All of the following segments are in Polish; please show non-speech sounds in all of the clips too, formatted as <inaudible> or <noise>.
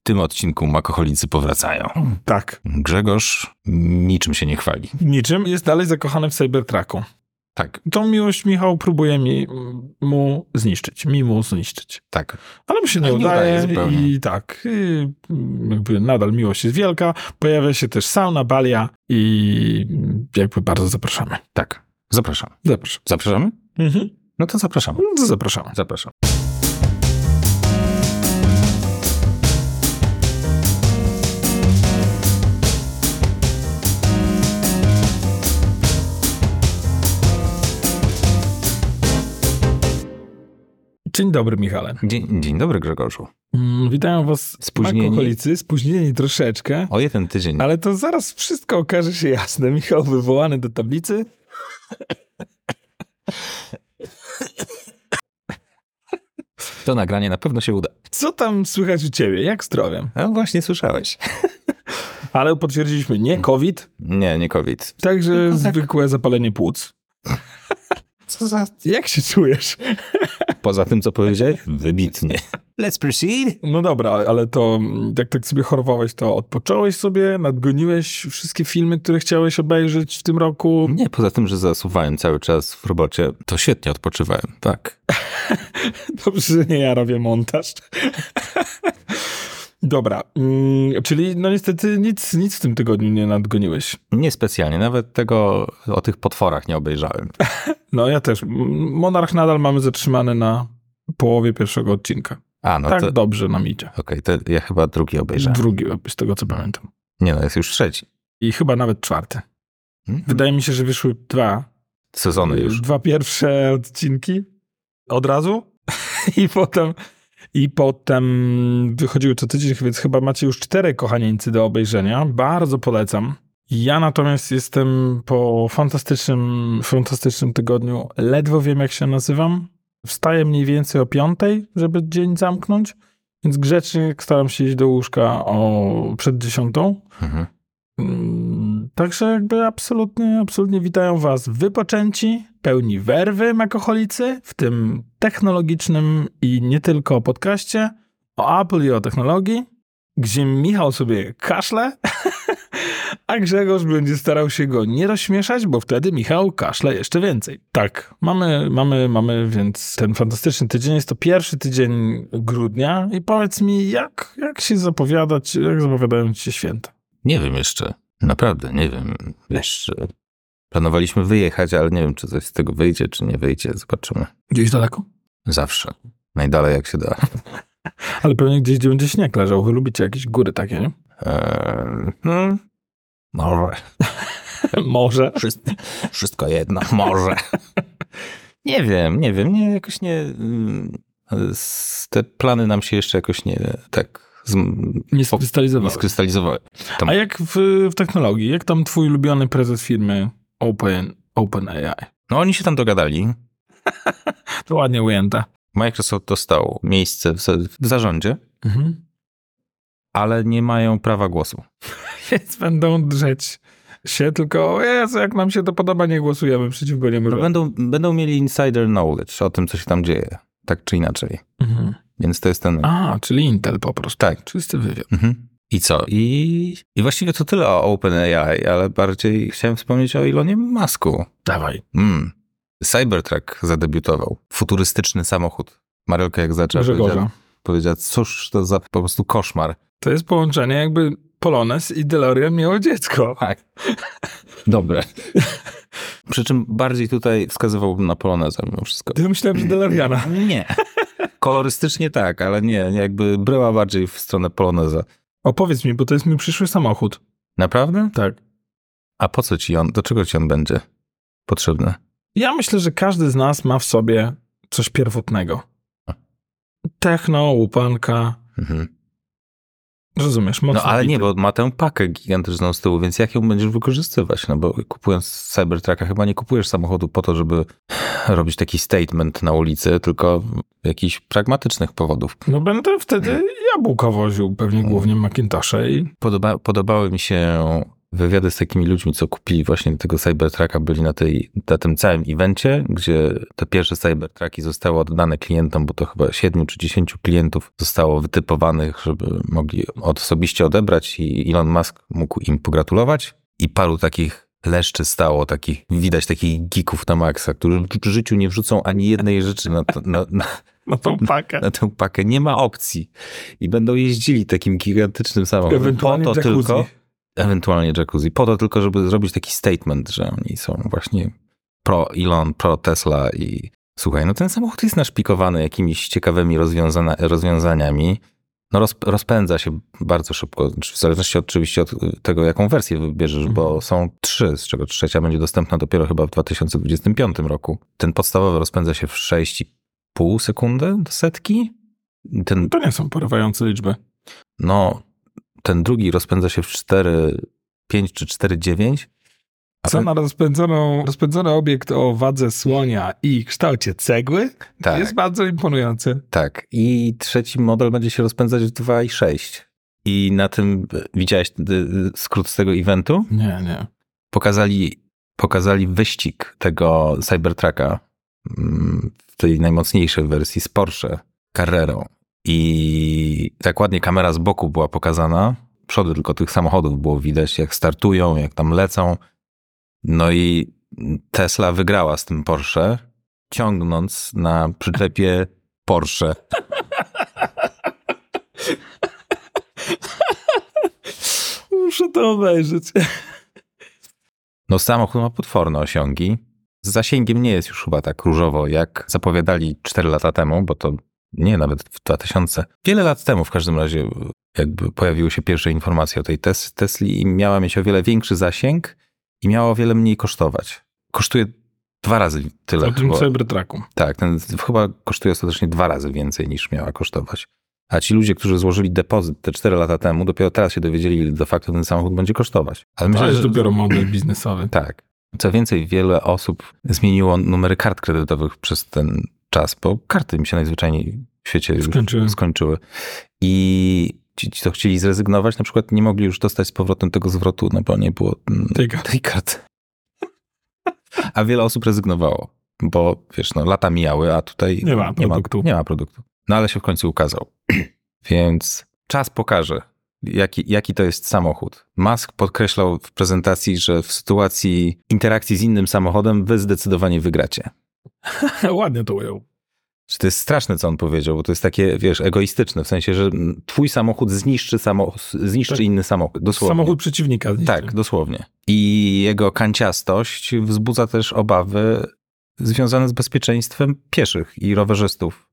W tym odcinku makoholicy powracają. Tak. Grzegorz niczym się nie chwali. Niczym jest dalej zakochany w Cybertrucku. Tak, Tą miłość Michał próbuje mi mu zniszczyć, mi mu zniszczyć. tak. Ale mu się nie, nie udaje udaje i tak, i jakby nadal miłość jest wielka. Pojawia się też sauna, balia i jakby bardzo zapraszamy. Tak. Zapraszam. Zapraszam. Zapraszamy? Mhm. No to zapraszamy. No to zapraszamy. Zapraszam. Dzień dobry, Michale. Dzień, dzień dobry, Grzegorzu. Mm, Witają was Spóźnieni? alkoholicy, spóźnieni troszeczkę, O jeden tydzień. ale to zaraz wszystko okaże się jasne. <laughs> Michał wywołany do tablicy. To nagranie na pewno się uda. Co tam słychać u ciebie? Jak zdrowiem? No właśnie słyszałeś. <laughs> Ale potwierdziliśmy nie COVID, Nie, nie COVID. także Tylko tak. zwykłe zapalenie płuc. <laughs> Co za... Jak się czujesz? Poza tym, co powiedziałeś? Wybitnie. Let's proceed. No dobra, ale to jak tak sobie chorowałeś, to odpocząłeś sobie, nadgoniłeś wszystkie filmy, które chciałeś obejrzeć w tym roku. Nie, poza tym, że zasuwałem cały czas w robocie, to świetnie odpoczywałem, tak. <laughs> Dobrze, że nie ja robię montaż. Dobra, mm, czyli no niestety nic, nic w tym tygodniu nie nadgoniłeś. Niespecjalnie, nawet tego o tych potworach nie obejrzałem. <laughs> No ja też. Mm, Monarch nadal mamy zatrzymany na połowie pierwszego odcinka. A, no tak to... dobrze nam idzie. Okej, to ja chyba drugi obejrzałem. Drugi, z tego co pamiętam. Nie no, jest już trzeci. I chyba nawet czwarty. Hmm? Wydaje mi się, że wyszły dwa. Sezony już. Dwa pierwsze odcinki od razu <laughs> i potem i potem wychodziły co tydzień, więc chyba macie już cztery kochanieńcy do obejrzenia. Bardzo polecam. Ja natomiast jestem po fantastycznym, fantastycznym tygodniu. Ledwo wiem, jak się nazywam. Wstaję mniej więcej o piątej, żeby dzień zamknąć, więc grzecznie staram się iść do łóżka o przed dziesiątą. Mhm. Także jakby absolutnie, absolutnie witają was wypoczęci, pełni werwy makoholicy, w tym technologicznym i nie tylko podcaście o Apple i o technologii, gdzie Michał sobie kaszle, <laughs> a Grzegorz będzie starał się go nie rozśmieszać, bo wtedy Michał kaszle jeszcze więcej. Tak, mamy, mamy, mamy więc ten fantastyczny tydzień. Jest to pierwszy tydzień grudnia i powiedz mi, jak, jak się zapowiadać, jak zapowiadają ci się święta? Nie wiem jeszcze. Naprawdę, nie wiem. Wiesz, planowaliśmy wyjechać, ale nie wiem, czy coś z tego wyjdzie, czy nie wyjdzie. Zobaczymy. Gdzieś daleko? Zawsze. Najdalej jak się da. <laughs> Ale pewnie gdzieś, gdzie będzie śnieg leżał. Wy lubicie jakieś góry takie, nie? Eee, no, może. <laughs> Może. Wszystko, wszystko jedno, może. <laughs> Nie wiem, nie wiem, nie, jakoś nie... mm, Te plany nam się jeszcze jakoś nie tak z, Nie nie skrystalizowały. skrystalizowały. A jak w, w technologii? Jak tam twój ulubiony prezes firmy Open, OpenAI? No oni się tam dogadali. <laughs> To ładnie ujęte. Microsoft dostał miejsce w, w zarządzie, Mhm. ale nie mają prawa głosu. <laughs> Więc będą drzeć się, tylko Jezu, jak nam się to podoba, nie głosujemy przeciwko niemu. No Będą, będą mieli insider knowledge o tym, co się tam dzieje, tak czy inaczej. Mhm. Więc to jest ten... A, czyli Intel po prostu. Tak. Czysty wywiad. Mhm. I co? I, I właściwie to tyle o OpenAI, ale bardziej chciałem wspomnieć o Elonie Musku. Dawaj. Mm. Cybertruck zadebiutował. Futurystyczny samochód. Marylka jak zaczęła powiedziała, powiedziała, cóż to za po prostu koszmar. To jest połączenie jakby Polones i DeLorean miało dziecko. Tak. Dobre. Przy czym bardziej tutaj wskazywałbym na Poloneza mimo wszystko. Ja myślałem, że <clears throat> DeLoreana. Nie. Kolorystycznie tak, ale nie, jakby bryła bardziej w stronę Poloneza. Opowiedz mi, bo to jest mój przyszły samochód. Naprawdę? Tak. A po co ci on, do czego ci on będzie potrzebny? Ja myślę, że każdy z nas ma w sobie coś pierwotnego. Techno, łupanka. Mhm. Rozumiesz, mocno No ale nie, bity. bo ma tę pakę gigantyczną z tyłu, więc jak ją będziesz wykorzystywać? No bo kupując Cybertrucka chyba nie kupujesz samochodu po to, żeby robić taki statement na ulicy, tylko jakichś pragmatycznych powodów. No będę wtedy jabłko woził, pewnie głównie Macintoshe i... Podoba, podobały mi się wywiady z takimi ludźmi, co kupili właśnie tego Cybertrucka, byli na, tej, na tym całym evencie, gdzie te pierwsze Cybertrucki zostały oddane klientom, bo to chyba 7 czy 10 klientów zostało wytypowanych, żeby mogli osobiście odebrać i Elon Musk mógł im pogratulować. I paru takich leszczy stało, takich, widać takich geeków na maksa, którzy w życiu nie wrzucą ani jednej rzeczy na, to, na, na, Na tą pakę. na tę pakę. Nie ma opcji. I będą jeździli takim gigantycznym samochodem. Ewentualnie po to jacuzzi. tylko, ewentualnie jacuzzi, po to tylko, żeby zrobić taki statement, że oni są właśnie pro Elon, pro Tesla i słuchaj, no ten samochód jest naszpikowany jakimiś ciekawymi rozwiązaniami. No roz, rozpędza się bardzo szybko, w zależności oczywiście od tego, jaką wersję wybierzesz, bo Mhm. są trzy, z czego trzecia będzie dostępna dopiero chyba w 2025 roku. Ten podstawowy rozpędza się w 6,5 sekundy do setki. Ten To nie są porywające liczby. no, ten drugi rozpędza się w 4,5 czy 4,9. A Co ten- na rozpędzoną, rozpędzony obiekt o wadze słonia i kształcie cegły Tak, jest bardzo imponujący. tak. I trzeci model będzie się rozpędzać w 2,6. I na tym, widziałeś e, skrót z tego eventu? Nie, nie. Pokazali, pokazali wyścig tego Cybertrucka mm, w tej najmocniejszej wersji z Porsche Carrerą. I tak ładnie kamera z boku była pokazana. Przody tylko tych samochodów było widać, jak startują, jak tam lecą. No i Tesla wygrała z tym Porsche, ciągnąc na przyczepie Porsche. <laughs> Muszę to obejrzeć. No samochód ma potworne osiągi. Z zasięgiem nie jest już chyba tak różowo, jak zapowiadali 4 lata temu, bo to nie, nawet w 2000. Wiele lat temu w każdym razie jakby pojawiły się pierwsze informacje o tej tes Tesli i miała mieć o wiele większy zasięg i miała o wiele mniej kosztować. Kosztuje dwa razy tyle. O tym chyba. Cybertrucku. Tak, ten chyba kosztuje ostatecznie dwa razy więcej niż miała kosztować. A ci ludzie, którzy złożyli depozyt te 4 lata temu, dopiero teraz się dowiedzieli, ile de facto ten samochód będzie kosztować. Ale To myślę, jest że dopiero model biznesowy. tak. Co więcej, wiele osób zmieniło numery kart kredytowych przez ten czas, bo karty im się najzwyczajniej w świecie Skończyły. skończyły. I ci, ci, co chcieli zrezygnować, na przykład nie mogli już dostać z powrotem tego zwrotu, no bo nie było mm, Tej karty. tej karty. A wiele osób rezygnowało, bo wiesz, no lata mijały, a tutaj Nie ma produktu. Nie ma, produktu. No ale się w końcu ukazał. <clears throat> Więc czas pokaże, jaki, jaki to jest samochód. Musk podkreślał w prezentacji, że w sytuacji interakcji z innym samochodem wy zdecydowanie wygracie. <laughs> Ładnie to ujął. Czy to jest straszne, co on powiedział, bo to jest takie, wiesz, egoistyczne, w sensie, że twój samochód zniszczy, samo, zniszczy Tak. inny samochód, dosłownie. Samochód przeciwnika. zniszczy. Tak, dosłownie. I jego kanciastość wzbudza też obawy związane z bezpieczeństwem pieszych i rowerzystów.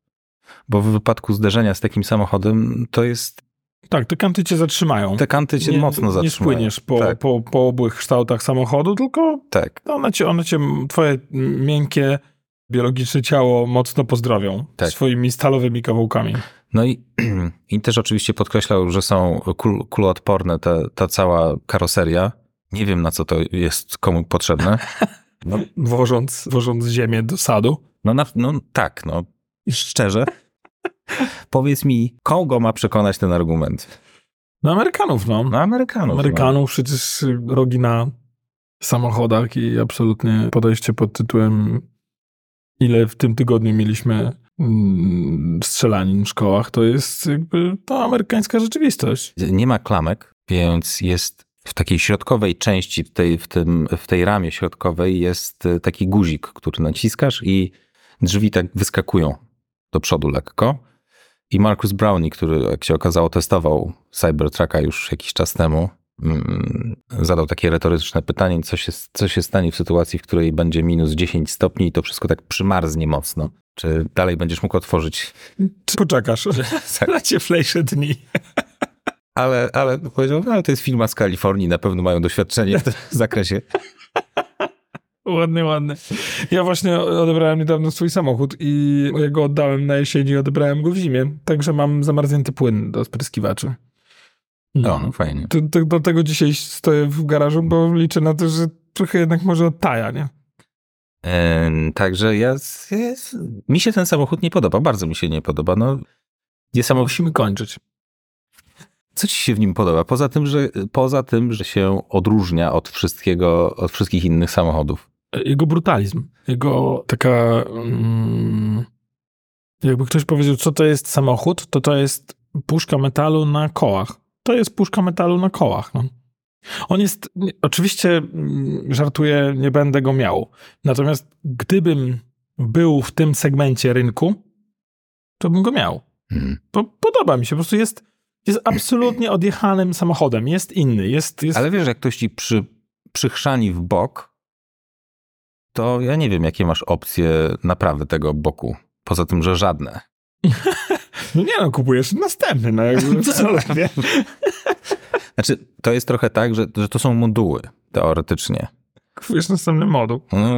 Bo w wypadku zderzenia z takim samochodem to jest. Tak, te kanty cię zatrzymają. Te kanty cię nie, mocno zatrzymają. Nie spłyniesz po, Tak, po, po obłych kształtach samochodu, tylko tak. one cię, one cię, twoje miękkie, biologiczne ciało mocno pozdrowią Tak. swoimi stalowymi kawałkami. No i, <clears throat> i też oczywiście podkreślał, że są kul, kuloodporne ta, ta cała karoseria. Nie wiem, na co to jest komu potrzebne. <laughs> No, Wożąc, wożąc ziemię do sadu. no, na, no tak, no. I szczerze, powiedz mi, kogo ma przekonać ten argument? No Amerykanów, no. No Amerykanów. Amerykanów przecież rogi na samochodach i absolutnie podejście pod tytułem ile w tym tygodniu mieliśmy mm, strzelanin w szkołach, to jest jakby to amerykańska rzeczywistość. Nie ma klamek, więc jest w takiej środkowej części, w tej, w, tym, w tej ramie środkowej jest e, taki guzik, który naciskasz i drzwi tak wyskakują do przodu lekko. I Marcus Brownie, który jak się okazało testował Cybertrucka już jakiś czas temu, zadał takie retoryczne pytanie, co się, co się stanie w sytuacji, w której będzie minus 10 stopni i to wszystko tak przymarznie mocno. Czy dalej będziesz mógł otworzyć Czy poczekasz na <laughs> cieplejsze dni? <laughs> Ale, ale powiedział, no, ale to jest firma z Kalifornii, na pewno mają doświadczenie w tym <laughs> zakresie. Ładny, ładny. Ja właśnie odebrałem niedawno swój samochód i ja go oddałem na jesieni i odebrałem go w zimie, także mam zamarznięty płyn do spryskiwaczy. No, no fajnie. To, to, do tego dzisiaj stoję w garażu, bo liczę na to, że trochę jednak może odtaja, nie? Także ja, ja, mi się ten samochód nie podoba, bardzo mi się nie podoba. No, jest samochód, Musimy kończyć. Co ci się w nim podoba? Poza tym, że, poza tym, że się odróżnia od wszystkiego, od wszystkich innych samochodów. Jego brutalizm, jego taka... Mm, jakby ktoś powiedział, co to jest samochód, to to jest puszka metalu na kołach. To jest puszka metalu na kołach. No. On jest, oczywiście mm, żartuję, nie będę go miał. Natomiast gdybym był w tym segmencie rynku, to bym go miał. Hmm. Bo podoba mi się, po prostu jest, jest absolutnie odjechanym samochodem, jest inny, jest... jest... Ale wiesz, jak ktoś ci przy, przychrzani w bok, to ja nie wiem, jakie masz opcje naprawy tego boku. Poza tym, że żadne. <laughs> No nie no, kupujesz następny, no jakby <laughs> co lepiej. Znaczy, to jest trochę tak, że, że to są moduły, teoretycznie. Kupujesz następny moduł. No,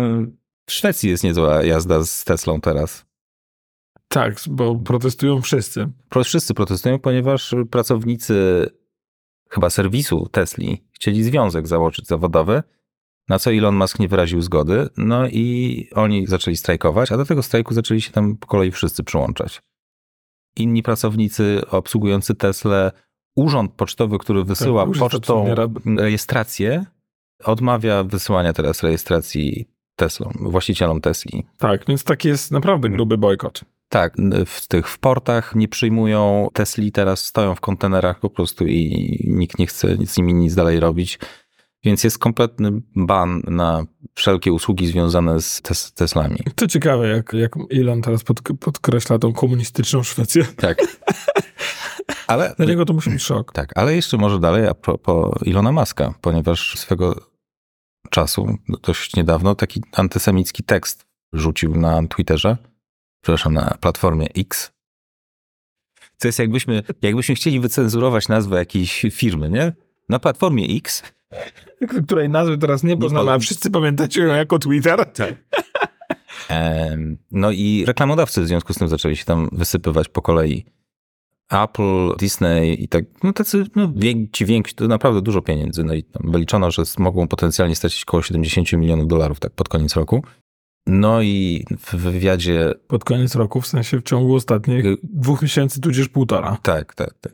w Szwecji jest niezła jazda z Teslą teraz. Tak, bo protestują wszyscy. Pro- Wszyscy protestują, ponieważ pracownicy chyba serwisu Tesli chcieli związek założyć zawodowy, na co Elon Musk nie wyraził zgody, no i oni zaczęli strajkować, a do tego strajku zaczęli się tam po kolei wszyscy przyłączać. Inni pracownicy obsługujący Tesla, urząd pocztowy, który wysyła Tak, pocztą rejestrację, odmawia wysyłania teraz rejestracji Teslom, właścicielom Tesli. Tak, więc taki jest naprawdę gruby bojkot. Tak, w tych w portach nie przyjmują Tesli, teraz stoją w kontenerach po prostu i nikt nie chce z nimi nic dalej robić. Więc jest kompletny ban na wszelkie usługi związane z tes Teslami. To ciekawe, jak, jak Elon teraz pod, podkreśla tą komunistyczną Szwecję. Tak. Ale, <laughs> Dla niego to musi być szok. tak, ale jeszcze może dalej a propos Ilona Maska, ponieważ swego czasu, dość niedawno, taki antysemicki tekst rzucił na Twitterze, przepraszam, na platformie X. To jest jakbyśmy, jakbyśmy chcieli wycenzurować nazwę jakiejś firmy, nie? Na platformie X <laughs> Której nazwy teraz nie poznamy, a wszyscy pamiętacie ją jako Twitter. Tak. <laughs> No i reklamodawcy w związku z tym zaczęli się tam wysypywać po kolei. Apple, Disney i tak, no tacy, no ci więksi, to naprawdę dużo pieniędzy. No i tam wyliczono, że mogą potencjalnie stracić około 70 milionów dolarów tak pod koniec roku. No i w wywiadzie, Pod koniec roku, w sensie w ciągu ostatnich Y- dwóch miesięcy, tudzież półtora. tak, tak, tak.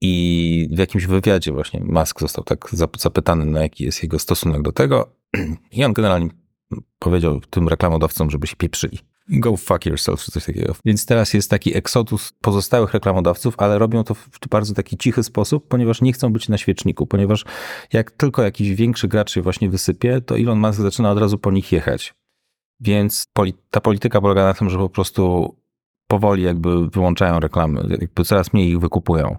I w jakimś wywiadzie właśnie Musk został tak zap- zapytany, na jaki jest jego stosunek do tego. <clears throat> I on generalnie powiedział tym reklamodawcom, żeby się pieprzyli. Go fuck yourself, czy coś takiego. Więc teraz jest taki eksodus pozostałych reklamodawców, ale robią to w bardzo taki cichy sposób, ponieważ nie chcą być na świeczniku, ponieważ jak tylko jakiś większy gracz się właśnie wysypie, to Elon Musk zaczyna od razu po nich jechać. Więc ta polityka polega na tym, że po prostu powoli jakby wyłączają reklamy, jakby coraz mniej ich wykupują.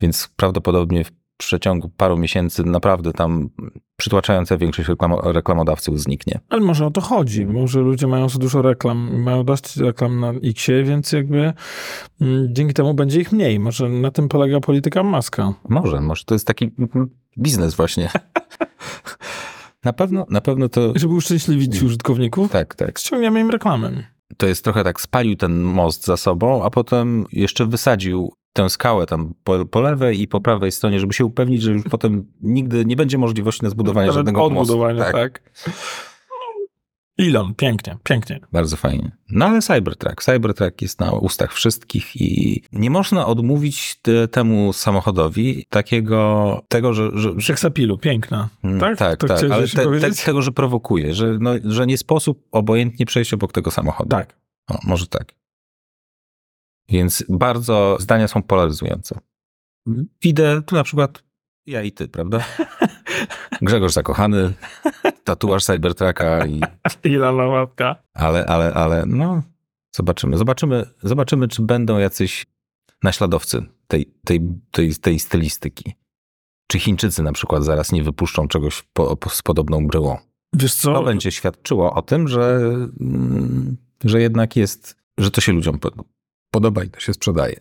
Więc prawdopodobnie w przeciągu paru miesięcy naprawdę tam przytłaczająca większość reklamo- reklamodawców zniknie. Ale może o to chodzi. Może ludzie mają za dużo reklam, mają dość reklam na Xie, więc jakby mm, dzięki temu będzie ich mniej. Może na tym polega polityka Maska. Może, może to jest taki biznes właśnie. <laughs> Na pewno, na pewno to... Żeby uszczęśliwić użytkowników, Tak, tak. ściągniemy im reklamę. To jest trochę tak, spalił ten most za sobą, a potem jeszcze wysadził tę skałę tam po, po lewej i po prawej stronie, żeby się upewnić, że już <laughs> potem nigdy nie będzie możliwości na zbudowanie Nawet żadnego odbudowania, mostu. tak. Elon, pięknie, pięknie. Bardzo fajnie. No ale Cybertruck. Cybertruck jest na ustach wszystkich i nie można odmówić te, temu samochodowi takiego, tego, że... że, Seksapilu, piękna. Mm, Tak? tak, To tak ale te, te, tego, że prowokuje, że, no, że nie sposób obojętnie przejść obok tego samochodu. Tak. O, może tak. Więc bardzo zdania są polaryzujące. Idę tu na przykład ja i ty, prawda? <laughs> Grzegorz zakochany, tatuaż Cybertrucka i <laughs> Ilona łapka. ale, ale, ale, no, zobaczymy. Zobaczymy, zobaczymy czy będą jacyś naśladowcy tej, tej, tej, tej stylistyki. Czy Chińczycy na przykład zaraz nie wypuszczą czegoś po, po, z podobną bryłą. Wiesz co? To będzie świadczyło o tym, że, mm, że jednak jest, że to się ludziom podoba i to się sprzedaje.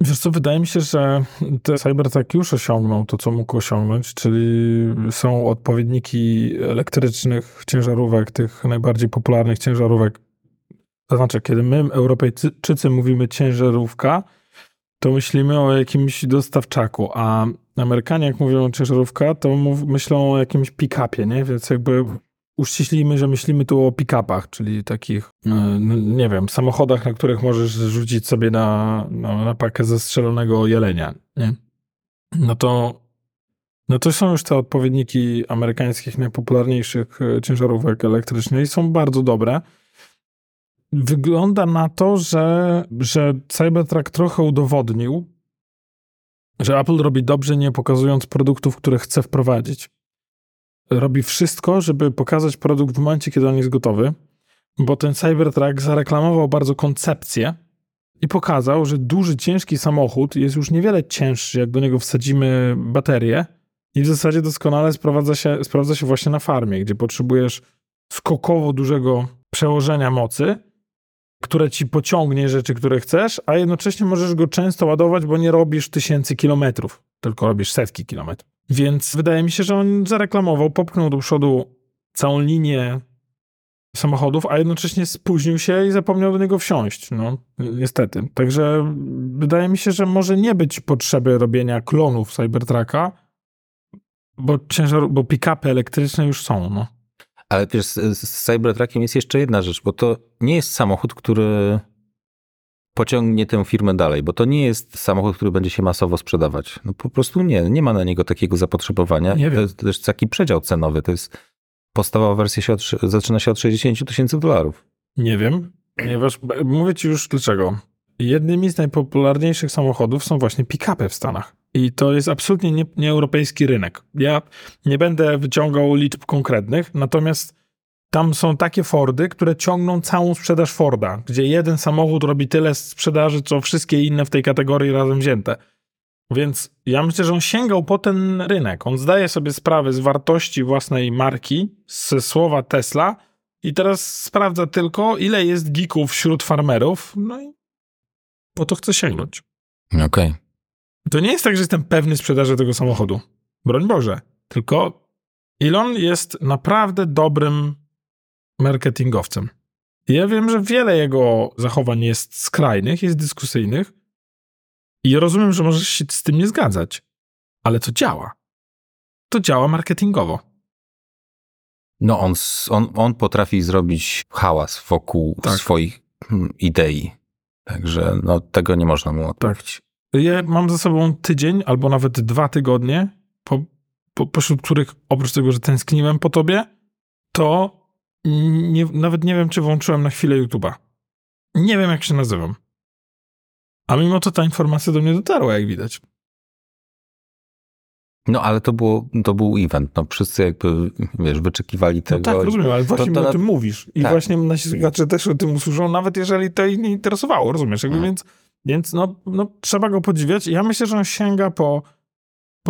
Wiesz co, wydaje mi się, że te Cybertruck już osiągnął to, co mógł osiągnąć, czyli są odpowiedniki elektrycznych ciężarówek, tych najbardziej popularnych ciężarówek. To znaczy, kiedy my, Europejczycy, mówimy ciężarówka, to myślimy o jakimś dostawczaku, a Amerykanie, jak mówią ciężarówka, to myślą o jakimś pick-upie, nie? Więc jakby uściślimy, że myślimy tu o pick-upach, czyli takich, e, no, nie wiem, samochodach, na których możesz rzucić sobie na, na, na pakę zastrzelonego jelenia, nie? no to, no to są już te odpowiedniki amerykańskich najpopularniejszych e, ciężarówek elektrycznych i są bardzo dobre. Wygląda na to, że, że Cybertruck trochę udowodnił, że Apple robi dobrze, nie pokazując produktów, które chce wprowadzić. Robi wszystko, żeby pokazać produkt w momencie, kiedy on jest gotowy, bo ten Cybertruck zareklamował bardzo koncepcję i pokazał, że duży, ciężki samochód jest już niewiele cięższy, jak do niego wsadzimy baterię i w zasadzie doskonale sprawdza się, sprawdza się właśnie na farmie, gdzie potrzebujesz skokowo dużego przełożenia mocy, które ci pociągnie rzeczy, które chcesz, a jednocześnie możesz go często ładować, bo nie robisz tysięcy kilometrów, tylko robisz setki kilometrów. Więc wydaje mi się, że on zareklamował, popchnął do przodu całą linię samochodów, a jednocześnie spóźnił się i zapomniał do niego wsiąść. No, niestety. Także wydaje mi się, że może nie być potrzeby robienia klonów Cybertrucka, bo ciężar, bo pick-upy elektryczne już są. No. Ale wiesz, z, z Cybertruckiem jest jeszcze jedna rzecz, bo to nie jest samochód, który pociągnie tę firmę dalej, bo to nie jest samochód, który będzie się masowo sprzedawać. No po prostu nie, nie ma na niego takiego zapotrzebowania. Nie to jest też taki przedział cenowy. To jest podstawowa wersja się od, zaczyna się od 60 tysięcy dolarów. Nie wiem, ponieważ mówię ci już dlaczego. Jednymi z najpopularniejszych samochodów są właśnie pick-upy w Stanach. I to jest absolutnie nie, nie rynek. Ja nie będę wyciągał liczb konkretnych, natomiast tam są takie Fordy, które ciągną całą sprzedaż Forda, gdzie jeden samochód robi tyle sprzedaży, co wszystkie inne w tej kategorii razem wzięte. Więc ja myślę, że on sięgał po ten rynek. On zdaje sobie sprawę z wartości własnej marki, ze słowa Tesla i teraz sprawdza tylko, ile jest geeków wśród farmerów, no i po to chce sięgnąć. Okej. To nie jest tak, że jestem pewny sprzedaży tego samochodu. Broń Boże. Tylko Elon jest naprawdę dobrym marketingowcem. Ja wiem, że wiele jego zachowań jest skrajnych, jest dyskusyjnych i rozumiem, że możesz się z tym nie zgadzać, ale to działa. To działa marketingowo. No on, on, on potrafi zrobić hałas wokół Tak. swoich hmm, idei. Także no, tego nie można mu odprawić. Ja mam za sobą tydzień albo nawet dwa tygodnie, po, po, pośród których oprócz tego, że tęskniłem po tobie, to nie, nawet nie wiem, czy włączyłem na chwilę YouTube'a. Nie wiem, jak się nazywam. A mimo to ta informacja do mnie dotarła, jak widać. No ale to, było, to był event. No, wszyscy jakby, wiesz, wyczekiwali No tego. tak, rozumiem, ale właśnie to mi o tym mówisz. I tak. właśnie nasi słuchacze też o tym usłyszą, nawet jeżeli to ich nie interesowało, rozumiesz? Jakby, Mhm. Więc, więc no, no, trzeba go podziwiać. Ja myślę, że on sięga po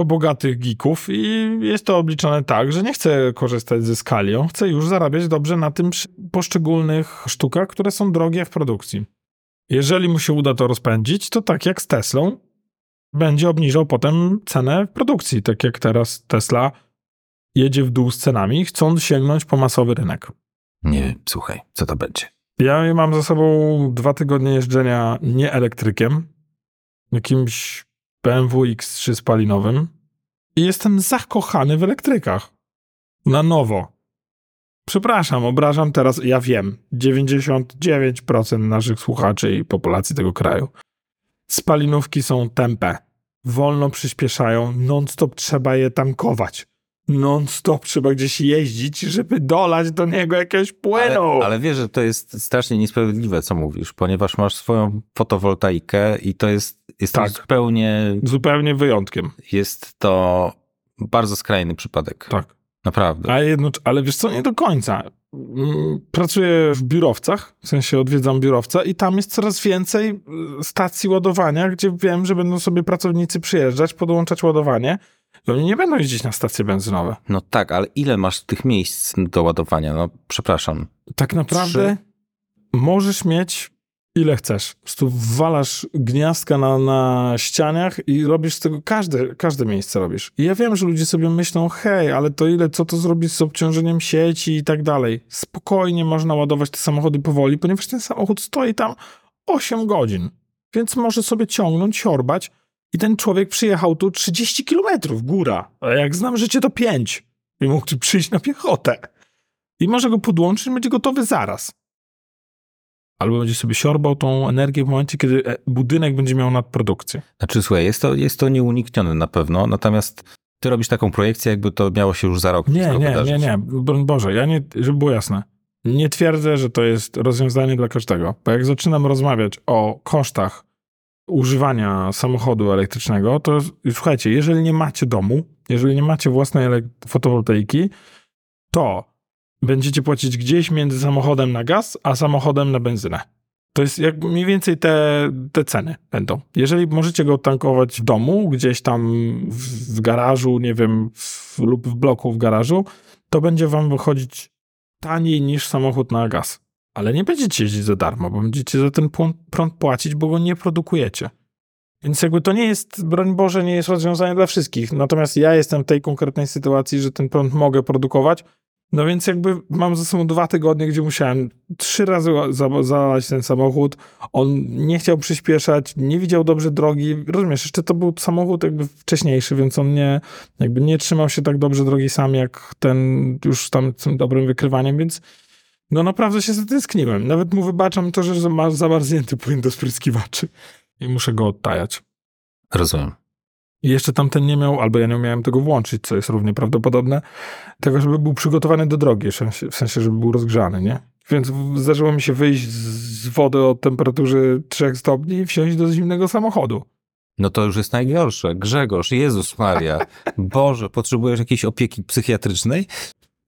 bogatych geeków i jest to obliczone tak, że nie chce korzystać ze skali. On chce już zarabiać dobrze na tym poszczególnych sztukach, które są drogie w produkcji. Jeżeli mu się uda to rozpędzić, to tak jak z Teslą, będzie obniżał potem cenę produkcji, tak jak teraz Tesla jedzie w dół z cenami, chcąc sięgnąć po masowy rynek. Nie słuchaj, co to będzie. Ja mam za sobą dwa tygodnie jeżdżenia nie elektrykiem, jakimś BMW X3 spalinowym i jestem zakochany w elektrykach. Na nowo. Przepraszam, obrażam teraz, ja wiem, 99% naszych słuchaczy i populacji tego kraju. Spalinówki są tempe, wolno przyspieszają, non-stop trzeba je tankować. Non-stop trzeba gdzieś jeździć, żeby dolać do niego jakiegoś płynu. Ale, ale wiesz, że to jest strasznie niesprawiedliwe, co mówisz, ponieważ masz swoją fotowoltaikę i to jest, jest to Tak. zupełnie, Zupełnie wyjątkiem. jest to bardzo skrajny przypadek. Tak. Naprawdę. A jedno, ale wiesz co, nie do końca. Mm, Pracuję w biurowcach, w sensie odwiedzam biurowca i tam jest coraz więcej y, stacji ładowania, gdzie wiem, że będą sobie pracownicy przyjeżdżać, podłączać ładowanie i oni nie będą jeździć na stacje benzynowe. No tak, ale ile masz tych miejsc do ładowania? No przepraszam. Tak naprawdę możesz mieć ile chcesz. Po prostu walasz gniazdka na, na ścianiach i robisz z tego każde, każde miejsce robisz. I ja wiem, że ludzie sobie myślą, hej, ale to ile, co to zrobić z obciążeniem sieci i tak dalej. Spokojnie można ładować te samochody powoli, ponieważ ten samochód stoi tam 8 godzin. Więc może sobie ciągnąć, siorbać i ten człowiek przyjechał tu 30 kilometrów, góra. A jak znam życie, to 5. I mógł tu przyjść na piechotę. I może go podłączyć, będzie gotowy zaraz. albo będzie sobie siorbał tą energię w momencie, kiedy e, budynek będzie miał nadprodukcję. Znaczy, słuchaj, jest to, jest to nieuniknione na pewno, natomiast ty robisz taką projekcję, jakby to miało się już za rok Nie, nie, wydarzyć. nie, nie, broń Boże, ja nie, żeby było jasne, nie twierdzę, że to jest rozwiązanie dla każdego, bo jak zaczynam rozmawiać o kosztach używania samochodu elektrycznego, to słuchajcie, jeżeli nie macie domu, jeżeli nie macie własnej fotowoltaiki, to będziecie płacić gdzieś między samochodem na gaz, a samochodem na benzynę. To jest jak mniej więcej te, te ceny będą. Jeżeli możecie go tankować w domu, gdzieś tam w, w garażu, nie wiem, w, lub w bloku w garażu, to będzie wam wychodzić taniej niż samochód na gaz. Ale nie będziecie jeździć za darmo, bo będziecie za ten prąd płacić, bo go nie produkujecie. Więc jakby to nie jest, broń Boże, nie jest rozwiązanie dla wszystkich. Natomiast ja jestem w tej konkretnej sytuacji, że ten prąd mogę produkować. No więc jakby mam ze sobą dwa tygodnie, gdzie musiałem trzy razy za- zalać ten samochód. On nie chciał przyspieszać, nie widział dobrze drogi. Rozumiesz, jeszcze to był samochód jakby wcześniejszy, więc on nie, jakby nie trzymał się tak dobrze drogi sam, jak ten już tam z tym dobrym wykrywaniem, więc no naprawdę się zatęskniłem. Nawet mu wybaczam to, że ma zamarznięty płyn do spryskiwaczy i muszę go odtajać. Rozumiem. I jeszcze tamten nie miał, albo ja nie umiałem tego włączyć, co jest równie prawdopodobne, tego, żeby był przygotowany do drogi, w sensie, żeby był rozgrzany, nie? Więc zdarzyło mi się wyjść z wody o temperaturze 3 stopni i wsiąść do zimnego samochodu. No to już jest najgorsze. Grzegorz, Jezus Maria. <laughs> Boże, potrzebujesz jakiejś opieki psychiatrycznej?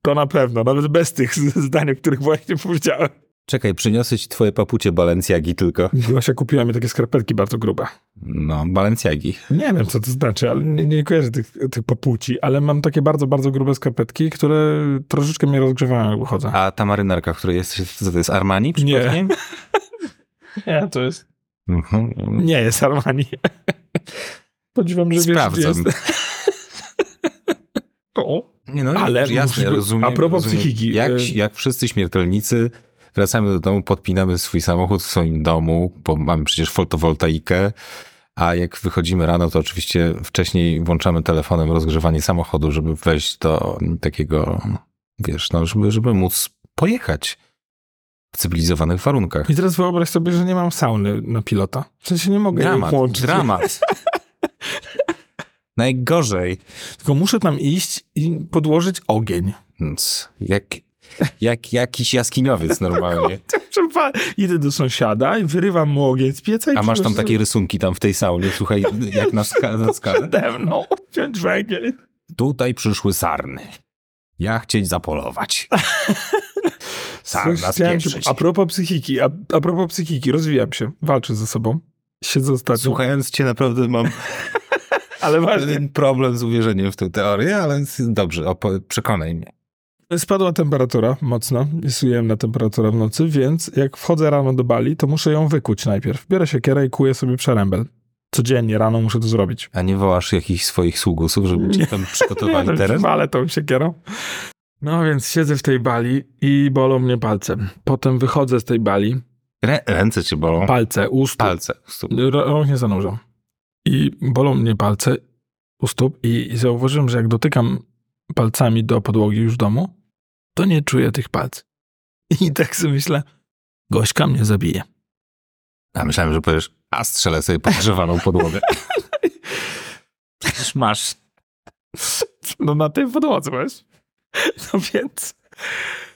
To na pewno, nawet bez tych zdań, o których właśnie powiedziałem. Czekaj, przyniosę ci twoje papucie Balenciagi tylko. Gosia kupiła mi takie skarpetki bardzo grube. No, Balenciagi. Nie wiem, co to znaczy, ale nie, nie kojarzę tych, tych papuci, ale mam takie bardzo, bardzo grube skarpetki, które troszeczkę mnie rozgrzewają, jak wychodzę. A ta marynarka, w której jest, co to jest Armani? Nie. przypadkiem? <laughs> Nie, to jest... Mhm. Nie jest Armani. <laughs> Podziwiam, że wiesz, gdzie Sprawdzam. jest. <laughs> O. Nie no, Ale jasne, rozumiem. a propos rozumiem. psychiki, Jak, y- jak wszyscy śmiertelnicy wracamy do domu, podpinamy swój samochód w swoim domu, bo mamy przecież fotowoltaikę, a jak wychodzimy rano, to oczywiście wcześniej włączamy telefonem rozgrzewanie samochodu, żeby wejść do takiego, wiesz, no, żeby, żeby móc pojechać w cywilizowanych warunkach. I teraz wyobraź sobie, że nie mam sauny na pilota. W sensie nie mogę jej Dramat, włączyć. dramat. <laughs> Najgorzej. Tylko muszę tam iść i podłożyć ogień. Jak, jak jakiś jaskiniowiec normalnie. <laughs> Idę do sąsiada i wyrywam mu ogień z pieca i A masz tam takie rysunki tam w tej saunie, słuchaj, jak na, ska- na skalę. Przede mną. Wziąć węgiel. Tutaj przyszły sarny. Ja chcieć zapolować. <laughs> Sarna się-. A propos psychiki, a, a propos psychiki, rozwijam się, walczę ze sobą. Siedzę ostatnio. Słuchając cię naprawdę mam <laughs> ale właśnie. problem z uwierzeniem w tę teorię, ale dobrze, opo- przekonaj mnie. Spadła temperatura mocno, jest ujemna temperatura w nocy, więc jak wchodzę rano do bali, to muszę ją wykuć najpierw. Biorę siekierę i kuję sobie przerębel. Codziennie rano muszę to zrobić. A nie wołasz jakichś swoich sługusów, żeby ci tam przygotowali <laughs> Nie, teren? Ale tą siekierą. No więc siedzę w tej bali i bolą mnie palce. Potem wychodzę z tej bali, Rę- ręce cię bolą. palce, u stóp. Palce. Stóp. R- Rąk nie zanurzam. I bolą mnie palce u stóp i, i zauważyłem, że jak dotykam palcami do podłogi już w domu, to nie czuję tych palców. <laughs> I tak sobie myślę, Gośka mnie zabije. A myślałem, że powiesz, a strzelę sobie podgrzewaną podłogę. <laughs> Przecież masz. No na tej podłodze, wiesz? No więc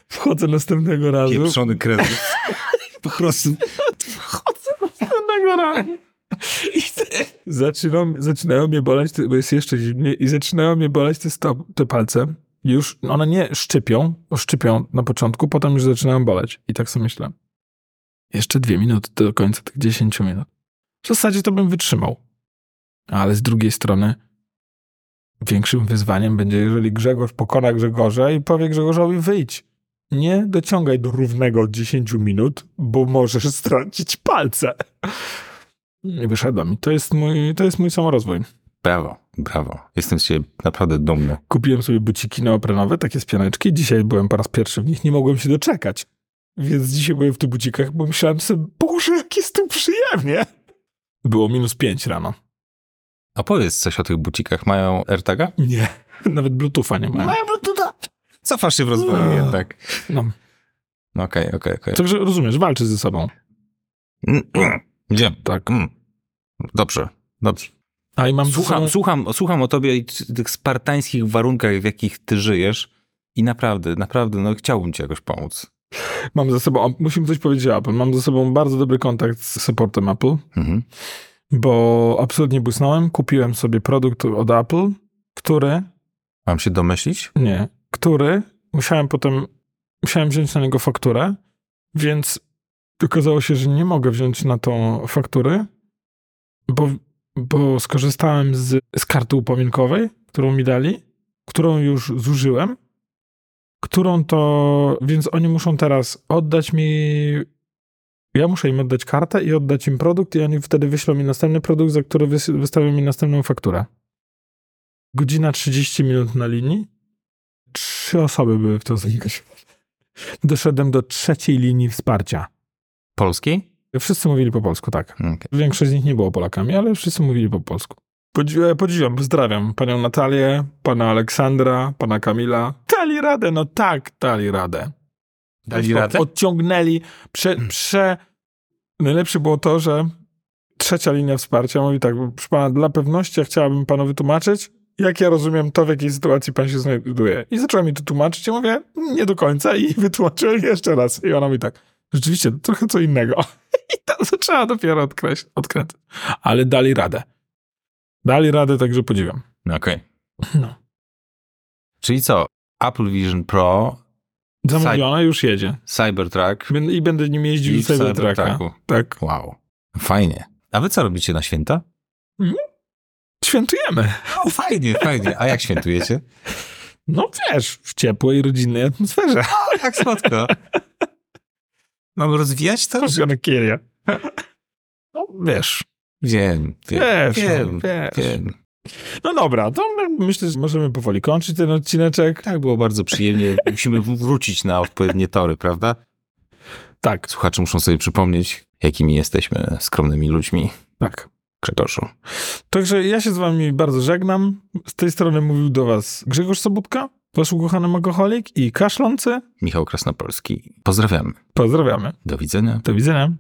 wchodzę następnego razu. Pieprzony kredyt. <laughs> Po prostu. Wchodzę następnego razu. I zaczynają mnie boleć, te- bo jest jeszcze zimnie, i zaczynają mnie boleć te, stop, te palce. Już one nie szczypią, bo szczypią na początku, potem już zaczynają boleć. I tak sobie myślę. Jeszcze dwie minuty do końca tych 10 minut. W zasadzie to bym wytrzymał. Ale z drugiej strony większym wyzwaniem będzie, jeżeli Grzegorz pokona Grzegorza i powie Grzegorzowi wyjdź. Nie dociągaj do równego 10 minut, bo możesz <laughs> stracić palce. I wyszedłem. I to jest mój, to jest mój samorozwój. Brawo, brawo. Jestem z ciebie naprawdę dumny. Kupiłem sobie buciki neoprenowe, takie z pianeczki. Dzisiaj byłem po raz pierwszy w nich, nie mogłem się doczekać. Więc dzisiaj byłem w tych bucikach, bo myślałem sobie, Boże, jak jest tu przyjemnie. Było minus 5 rano. A powiedz coś o tych bucikach. Mają AirTaga? Nie, <laughs> nawet Bluetootha nie mają. Cofasz się w rozwoju Eee. jednak. No. No Okej, okej, okej. Także rozumiesz, walczy ze sobą. Gdzie? Tak. Mm. Dobrze, dobrze. A i mam Słucham, słucham, słucham o tobie i tych spartańskich warunkach, w jakich ty żyjesz i naprawdę, naprawdę, no chciałbym ci jakoś pomóc. mam ze sobą, musimy coś powiedzieć o Apple, mam ze sobą bardzo dobry kontakt z supportem Apple, Mhm. bo absolutnie błysnąłem, kupiłem sobie produkt od Apple, który, Mam się domyślić? nie, który musiałem potem, musiałem wziąć na niego fakturę, więc okazało się, że nie mogę wziąć na tą fakturę, bo, bo skorzystałem z, z karty upominkowej, którą mi dali, którą już zużyłem, którą to, więc oni muszą teraz oddać mi, ja muszę im oddać kartę i oddać im produkt i oni wtedy wyślą mi następny produkt, za który wys- wystawią mi następną fakturę. Godzina 30 minut na linii. Trzy osoby były w to zaangażowane. Doszedłem do trzeciej linii wsparcia. Polskiej? Wszyscy mówili po polsku, tak. Okej. Większość z nich nie było Polakami, ale wszyscy mówili po polsku. Podziwiam, podziwiam pozdrawiam panią Natalię, pana Aleksandra, pana Kamila. Dali radę, no tak, dali radę. Dali radę? Odciągnęli, prze, prze... Najlepsze było to, że trzecia linia wsparcia mówi tak, proszę pana, dla pewności ja chciałabym panu wytłumaczyć, jak ja rozumiem to, w jakiej sytuacji pan się znajduje. I zaczęła mi to tłumaczyć, ja mówię, nie do końca i <laughs> wytłumaczyłem jeszcze raz. I ona mi tak, rzeczywiście, to trochę co innego. <laughs> I tam zaczęła dopiero odkreś, odkręcać. Ale dali radę. Dali radę, także podziwiam. Okej. No. Czyli co? Apple Vision Pro, Zamówiona, już jedzie. Cybertruck Będę- I będę nim jeździł i w Cybertrucka. Cybertrucku. Tak. Wow. Fajnie. A wy co robicie na święta? Świętujemy. O, fajnie, fajnie. A jak świętujecie? No wiesz, w ciepłej, rodzinnej atmosferze. O, jak słodko. Mam rozwijać to? Żona Kieria. <laughs> No wiesz, Wiem, wiem, wiesz, wiem, no, wiesz. wiem. No dobra, to my- myślę, że możemy powoli kończyć ten odcineczek. Tak, było bardzo przyjemnie. <laughs> Musimy wrócić na odpowiednie tory, prawda? Tak, Słuchacze muszą sobie przypomnieć, jakimi jesteśmy skromnymi ludźmi. tak. Grzegorzu. Także ja się z wami bardzo żegnam. Z tej strony mówił do was Grzegorz Sobudka, wasz ukochany alkoholik i kaszlący. Michał Krasnopolski. Pozdrawiamy. Pozdrawiamy. Do widzenia. Do widzenia.